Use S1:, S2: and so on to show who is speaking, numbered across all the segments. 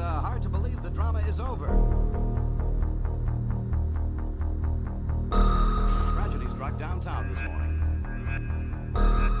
S1: uh, hard to believe the drama is over. Tragedy struck downtown this morning.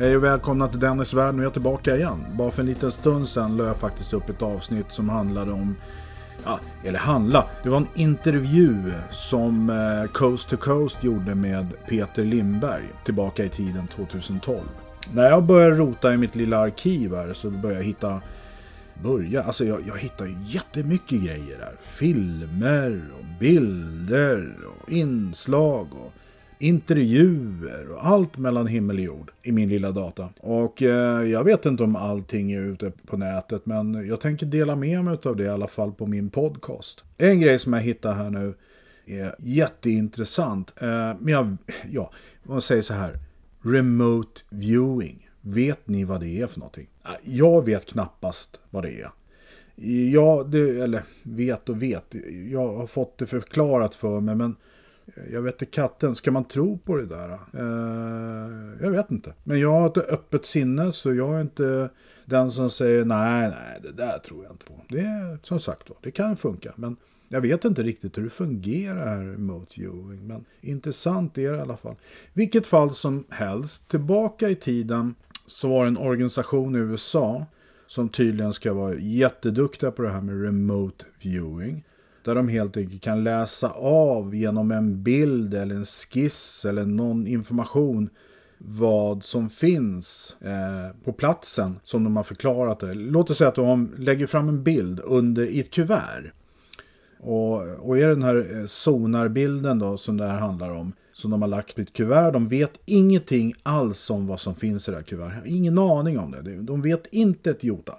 S2: Hej och välkomna till Dennis värld. Nu är jag tillbaka igen. Bara för en liten stund sedan lade jag faktiskt upp ett avsnitt som handlade om Ja, eller handla. Det var en intervju som eh, Coast to Coast gjorde med Peter Lindberg tillbaka i tiden 2012. När jag började rota i mitt lilla arkiv här så började jag hitta börja, alltså jag, jag hittar ju jättemycket grejer där. Filmer och bilder och inslag och intervjuer och allt mellan himmel och jord i min lilla data. Och eh, jag vet inte om allting är ute på nätet men jag tänker dela med mig av det i alla fall på min podcast. En grej som jag hittar här nu är jätteintressant. Eh, men jag, ja, man säger så här. Remote viewing. Vet ni vad det är för någonting? Ah, jag vet knappast vad det är. Ja, det, eller vet och vet. Jag har fått det förklarat för mig men jag vet inte katten, ska man tro på det där? Eh, jag vet inte. Men jag har ett öppet sinne så jag är inte den som säger nej, nej, det där tror jag inte på. Det är som sagt var, det kan funka. Men jag vet inte riktigt hur det fungerar remote viewing. Men intressant är det i alla fall. Vilket fall som helst, tillbaka i tiden så var det en organisation i USA som tydligen ska vara jätteduktiga på det här med remote viewing. Där de helt enkelt kan läsa av genom en bild eller en skiss eller någon information vad som finns eh, på platsen som de har förklarat det. Låt oss säga att de lägger fram en bild under i ett kuvert. Och, och är den här eh, sonarbilden då som det här handlar om som de har lagt i ett kuvert. De vet ingenting alls om vad som finns i det här kuvertet. Ingen aning om det. De vet inte ett jota.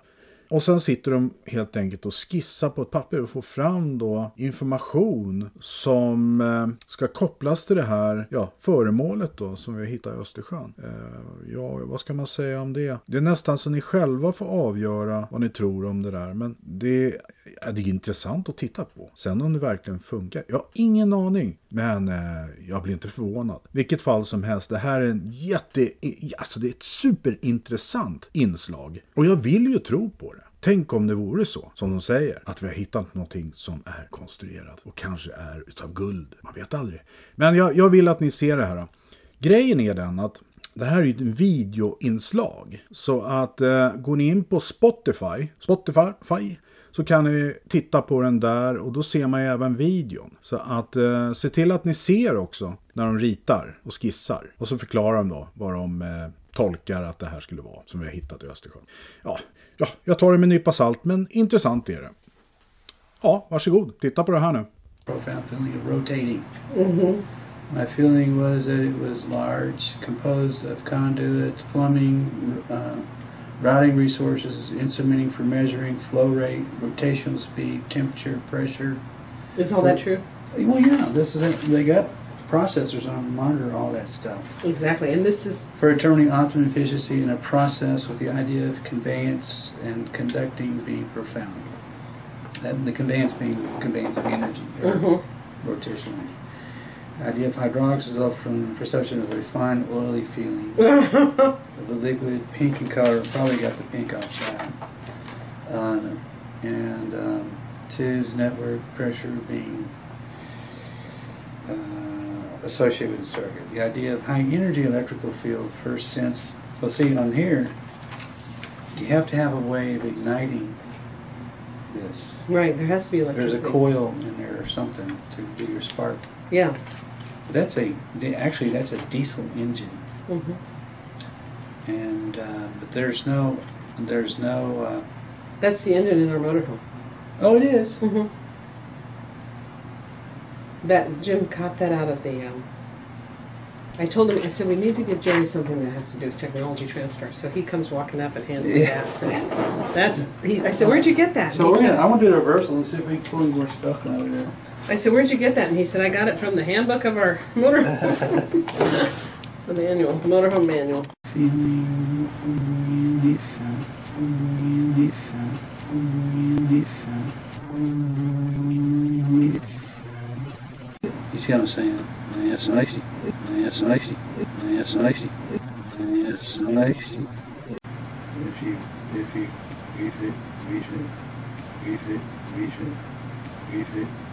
S2: Och sen sitter de helt enkelt och skissar på ett papper och får fram då information som eh, ska kopplas till det här ja, föremålet då som vi hittar i Östersjön. Eh, ja, vad ska man säga om det? Det är nästan så ni själva får avgöra vad ni tror om det där. Men det, är det är intressant att titta på. Sen om det verkligen funkar. Jag har ingen aning. Men eh, jag blir inte förvånad. Vilket fall som helst. Det här är en jätte... Alltså det är ett superintressant inslag. Och jag vill ju tro på det. Tänk om det vore så, som de säger, att vi har hittat någonting som är konstruerat och kanske är utav guld. Man vet aldrig. Men jag, jag vill att ni ser det här. Grejen är den att det här är ju ett videoinslag. Så att eh, går ni in på Spotify, Spotify, så kan ni titta på den där och då ser man ju även videon. Så att eh, se till att ni ser också när de ritar och skissar. Och så förklarar de då vad de eh, tolkar att det här skulle vara som vi har hittat i Östersjön. Ja, ja, jag tar det med en nypa salt men intressant är det. Ja, varsågod, titta på det här nu.
S3: profound feeling of rotating. Mm-hmm. My feeling was that it was large, composed of conduit, plumbing, uh, routing resources, instrumenting for measuring flow rate, rotational speed, temperature, pressure.
S4: Is all that true?
S3: Well, yeah, this is it. They got processors on to monitor all that stuff
S4: Exactly. And this is
S3: for determining optimum efficiency in a process with the idea of conveyance and conducting being profound. That the conveyance being conveyance of energy, or mm-hmm. rotational energy. The idea of hydraulics is all from the perception of a refined, oily feeling. of the liquid, pink in color, probably got the pink off that. Uh, and um, tubes, network, pressure being uh, associated with the circuit. The idea of high energy electrical field first sense, well see on here, you have to have a way of igniting this.
S4: Right, there has to be electricity.
S3: There's a coil in there or something to do your spark.
S4: Yeah.
S3: That's a, actually that's a diesel engine.
S4: hmm
S3: And, uh, but there's no, there's no, uh,
S4: That's the engine in our motorhome.
S3: oh it is.
S4: hmm That Jim caught that out of the. Um, I told him. I said we need to give Jerry something that has to do with technology transfer. So he comes walking up and hands me
S3: Yeah.
S4: that. Says, "That's." He, I said, "Where'd you get that?"
S3: So we're
S4: said-
S3: gonna, I want to do a reversal and see if we can pull any more stuff out of there.
S4: I said, "Where'd you get that?" And he said, "I got it from the handbook of our motor, the manual, the motorhome manual."
S3: Feeling relief, relief, relief, relief. You see what I'm saying? It's nice. It's nice. It's nice. It's nice. If you, if you, if it, if it, if it, if it, if it,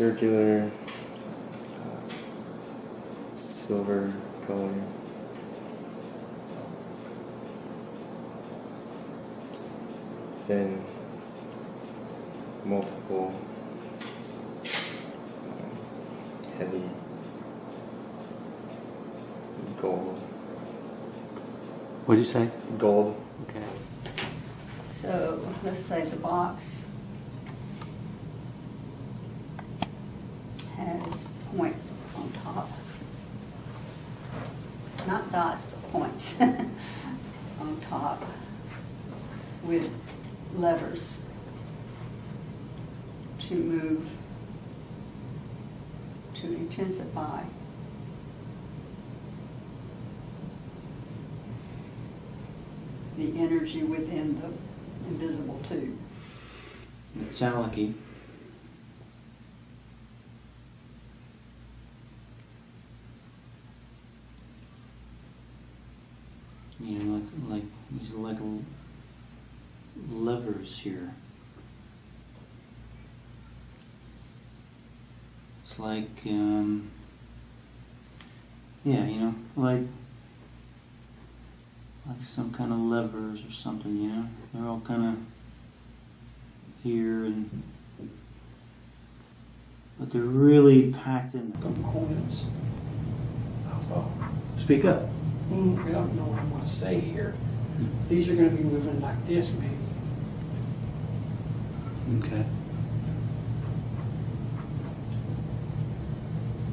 S5: circular uh, silver color. Thin, multiple, um, heavy gold.
S3: What do you say?
S5: Gold.
S3: Okay.
S6: So let's say the box has points on top. Not dots, but points on top with levers to move, to intensify. the energy within the invisible tube.
S7: It sounded like he. You know, like like these like levers here. It's like um, yeah, you know, like like some kind of levers or something. You know, they're all kind of here and but they're really packed in
S8: components
S3: Speak up.
S8: mm, I don't know what I want to say here. These are gonna be moving like this maybe.
S3: Okay.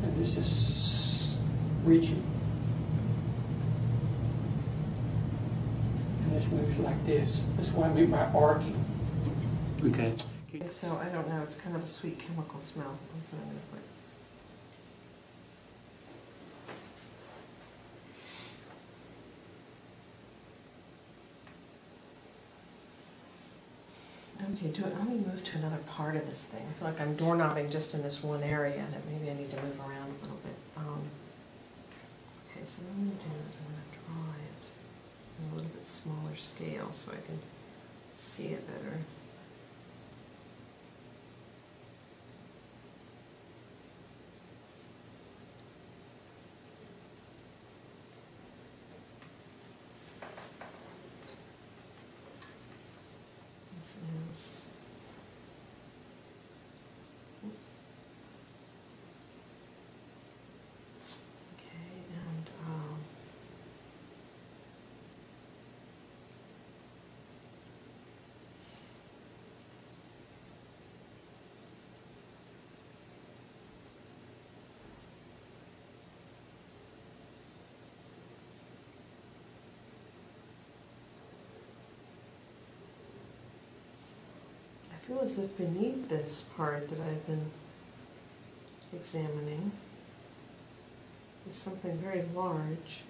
S8: And this is reaching. And this moves like this. That's what I mean by arcing.
S3: Okay.
S4: So I don't know. It's kind of a sweet chemical smell. That's what I'm gonna put. Okay, do it. Let me move to another part of this thing. I feel like I'm doorknobbing just in this one area, and maybe I need to move around a little bit. Um, okay, so what I'm gonna do is I'm gonna draw it a little bit smaller scale so I can see it better. Is. Okay, and um, I feel as if beneath this part that I've been examining is something very large.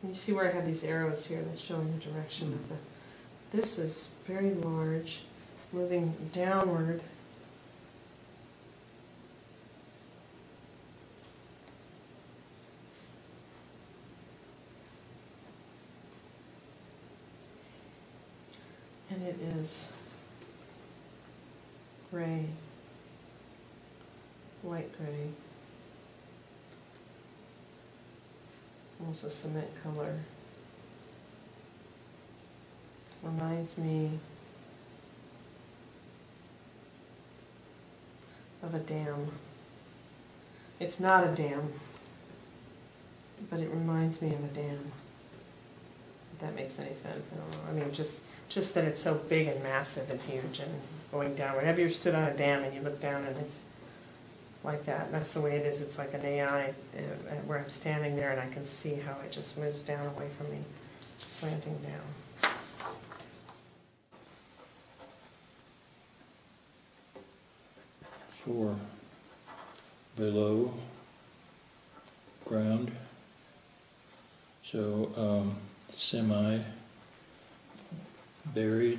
S4: And you see where I have these arrows here that's showing the direction of the. This is very large, moving downward. Is gray, light gray. It's almost a cement color. Reminds me of a dam. It's not a dam, but it reminds me of a dam. If that makes any sense, I don't know. I mean, just just that it's so big and massive and huge and going down. Have you're stood on a dam and you look down and it's like that? That's the way it is. It's like an AI uh, where I'm standing there and I can see how it just moves down away from me, slanting down.
S9: for below ground. So um, semi buried.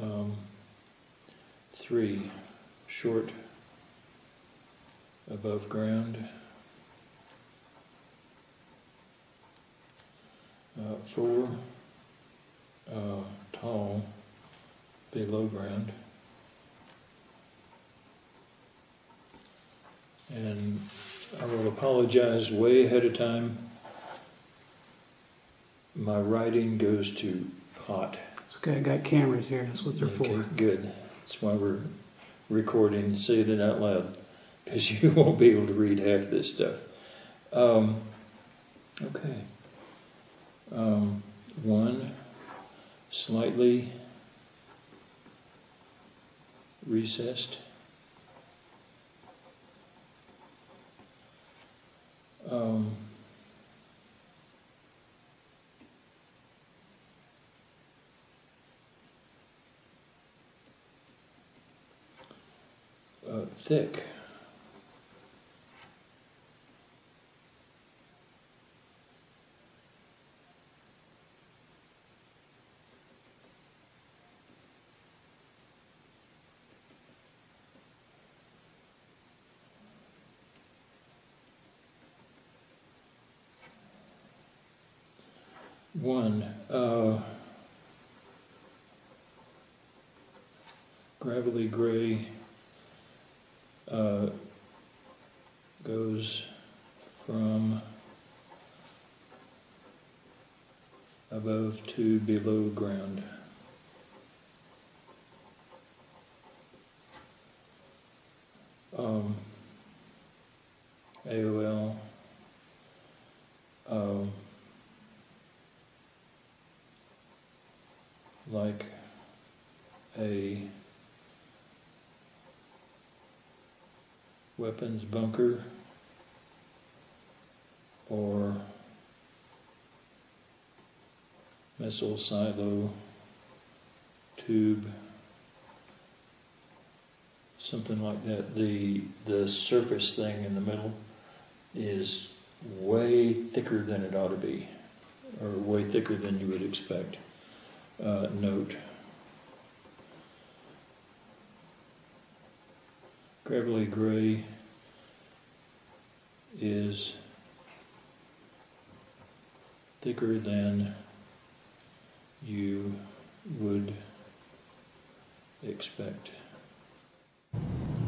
S9: Um, three short above ground. Uh, four uh, tall below ground. And I will apologize way ahead of time. My writing goes to pot.
S3: It's okay, I got cameras here, that's what they're
S9: Okay,
S3: for.
S9: good. That's why we're recording, saying it out loud, because you won't be able to read half this stuff. Um, okay. Um, one, slightly recessed. Um, uh, thick. One, uh, gravelly gray uh, goes from above to below ground. Um, AOL. Um, like a weapons bunker or missile silo tube something like that. The the surface thing in the middle is way thicker than it ought to be or way thicker than you would expect uh, note. Gravelly gray is thicker than you would expect.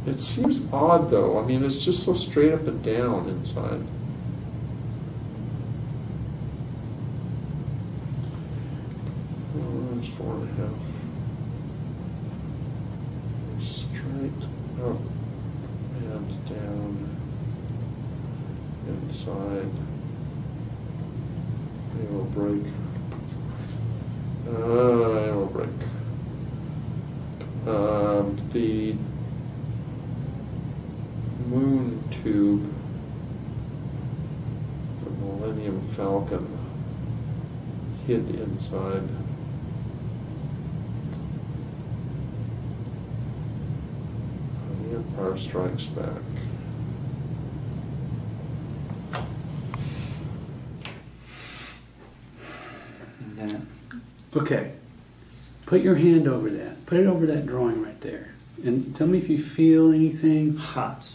S5: It seems odd though. I mean, it's just so straight up and down inside. Four and a half. Straight up and down inside. Will break. Uh, will break. Um, the moon tube, the Millennium Falcon, hid inside. The Empire Strikes Back.
S7: And that.
S3: Okay. Put your hand over that. Put it over that drawing right there. And tell me if you feel anything.
S7: hot.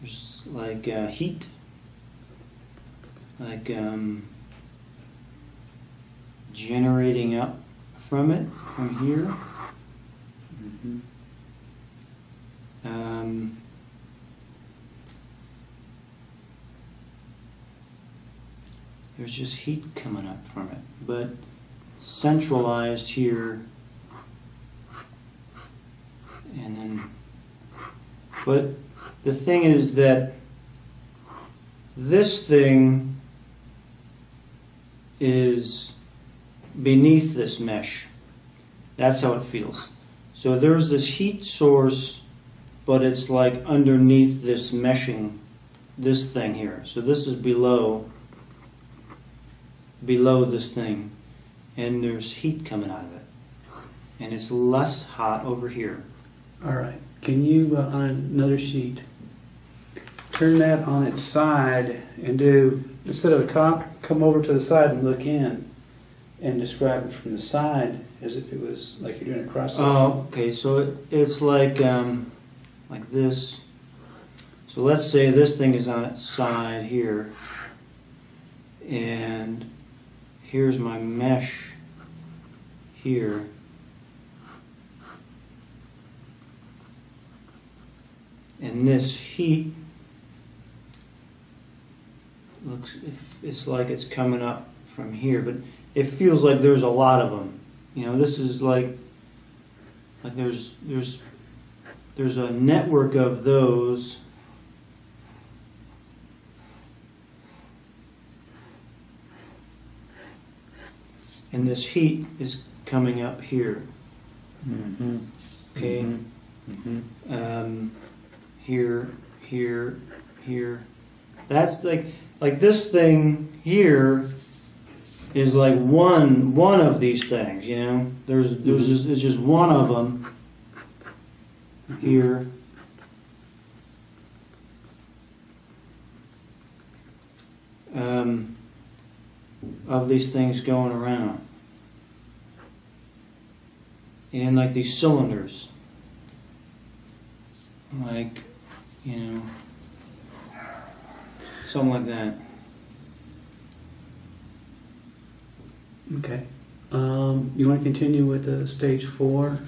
S7: There's like uh, heat, like um, generating up from it from here. Um, there's just heat coming up from it, but centralized here and then but the thing is that this thing is beneath this mesh. That's how it feels so there's this heat source but it's like underneath this meshing this thing here. So this is below below this thing and there's heat coming out of it. And it's less hot over here.
S3: All right. Can you, uh, on another sheet, turn that on its side and do, instead of a top, come over to the side and look in and describe it from the side as if it was like you're doing a cross?
S7: Oh, okay. So it, it's like um, like this. So let's say this thing is on its side here, and here's my mesh here. And this heat looks, it's like it's coming up from here, but it feels like there's a lot of them. You know, this is like like there's there's there's a network of those. And this heat is coming up here.
S3: Mm-hmm.
S7: okay.
S3: Mm-hmm.
S7: um, here here here. That's like like this thing here is like one one of these things you know? There's there's just, it's just one of them here. Um, of these things going around. And like these cylinders. Like you know something like that
S3: Okay. Um, you want to continue with the stage four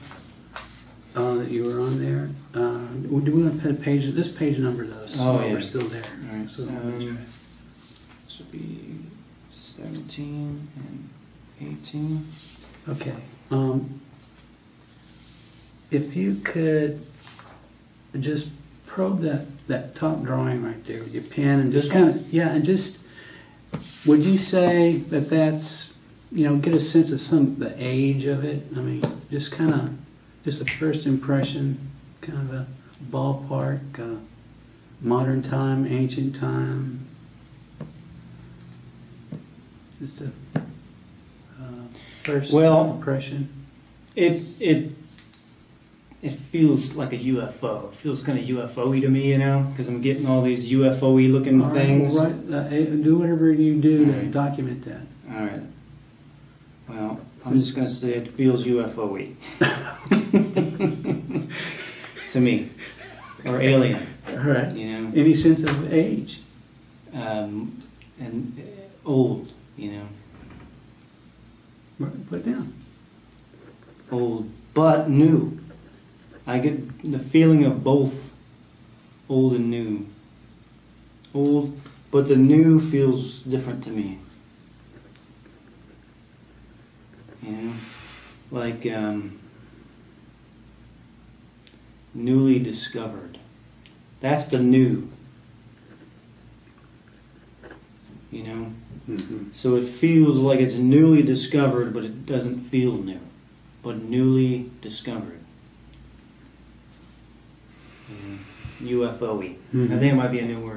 S3: uh, that you were on there? Uh, do we want to page this page number though? So
S7: Oh,
S3: we're still there.
S7: All right,
S3: So,
S7: um, this would be 17 and 18
S3: okay. Um, if you could just probe that that top drawing right there with your pen and just kind of yeah, and just would you say that that's you know get a sense of some the age of it? I mean, just kind of just a first impression, kind of a ballpark, uh, modern time, ancient time. Just a uh, first
S7: Well-
S3: impression.
S7: it it it feels like a UFO. It feels kind of UFO-y to me, you know, because I'm getting all these UFO-y looking
S3: All right,
S7: things.
S3: well, right, uh, eh, do whatever you do to document that.
S7: All right. Well, I'm just gonna say it feels UFO-y to me, or alien,
S3: All right.
S7: you know,
S3: Any sense of age?
S7: um, and uh, old, you know,
S3: Put it down.
S7: old but new. I get the feeling of both old and new. Old, but the new feels different to me. You know, like um, newly discovered. That's the new. You know, mm-hmm. so it feels like it's newly discovered, but it doesn't feel new. But newly discovered. Mm-hmm. UFO-y. Mm-hmm. I think it might be a new word.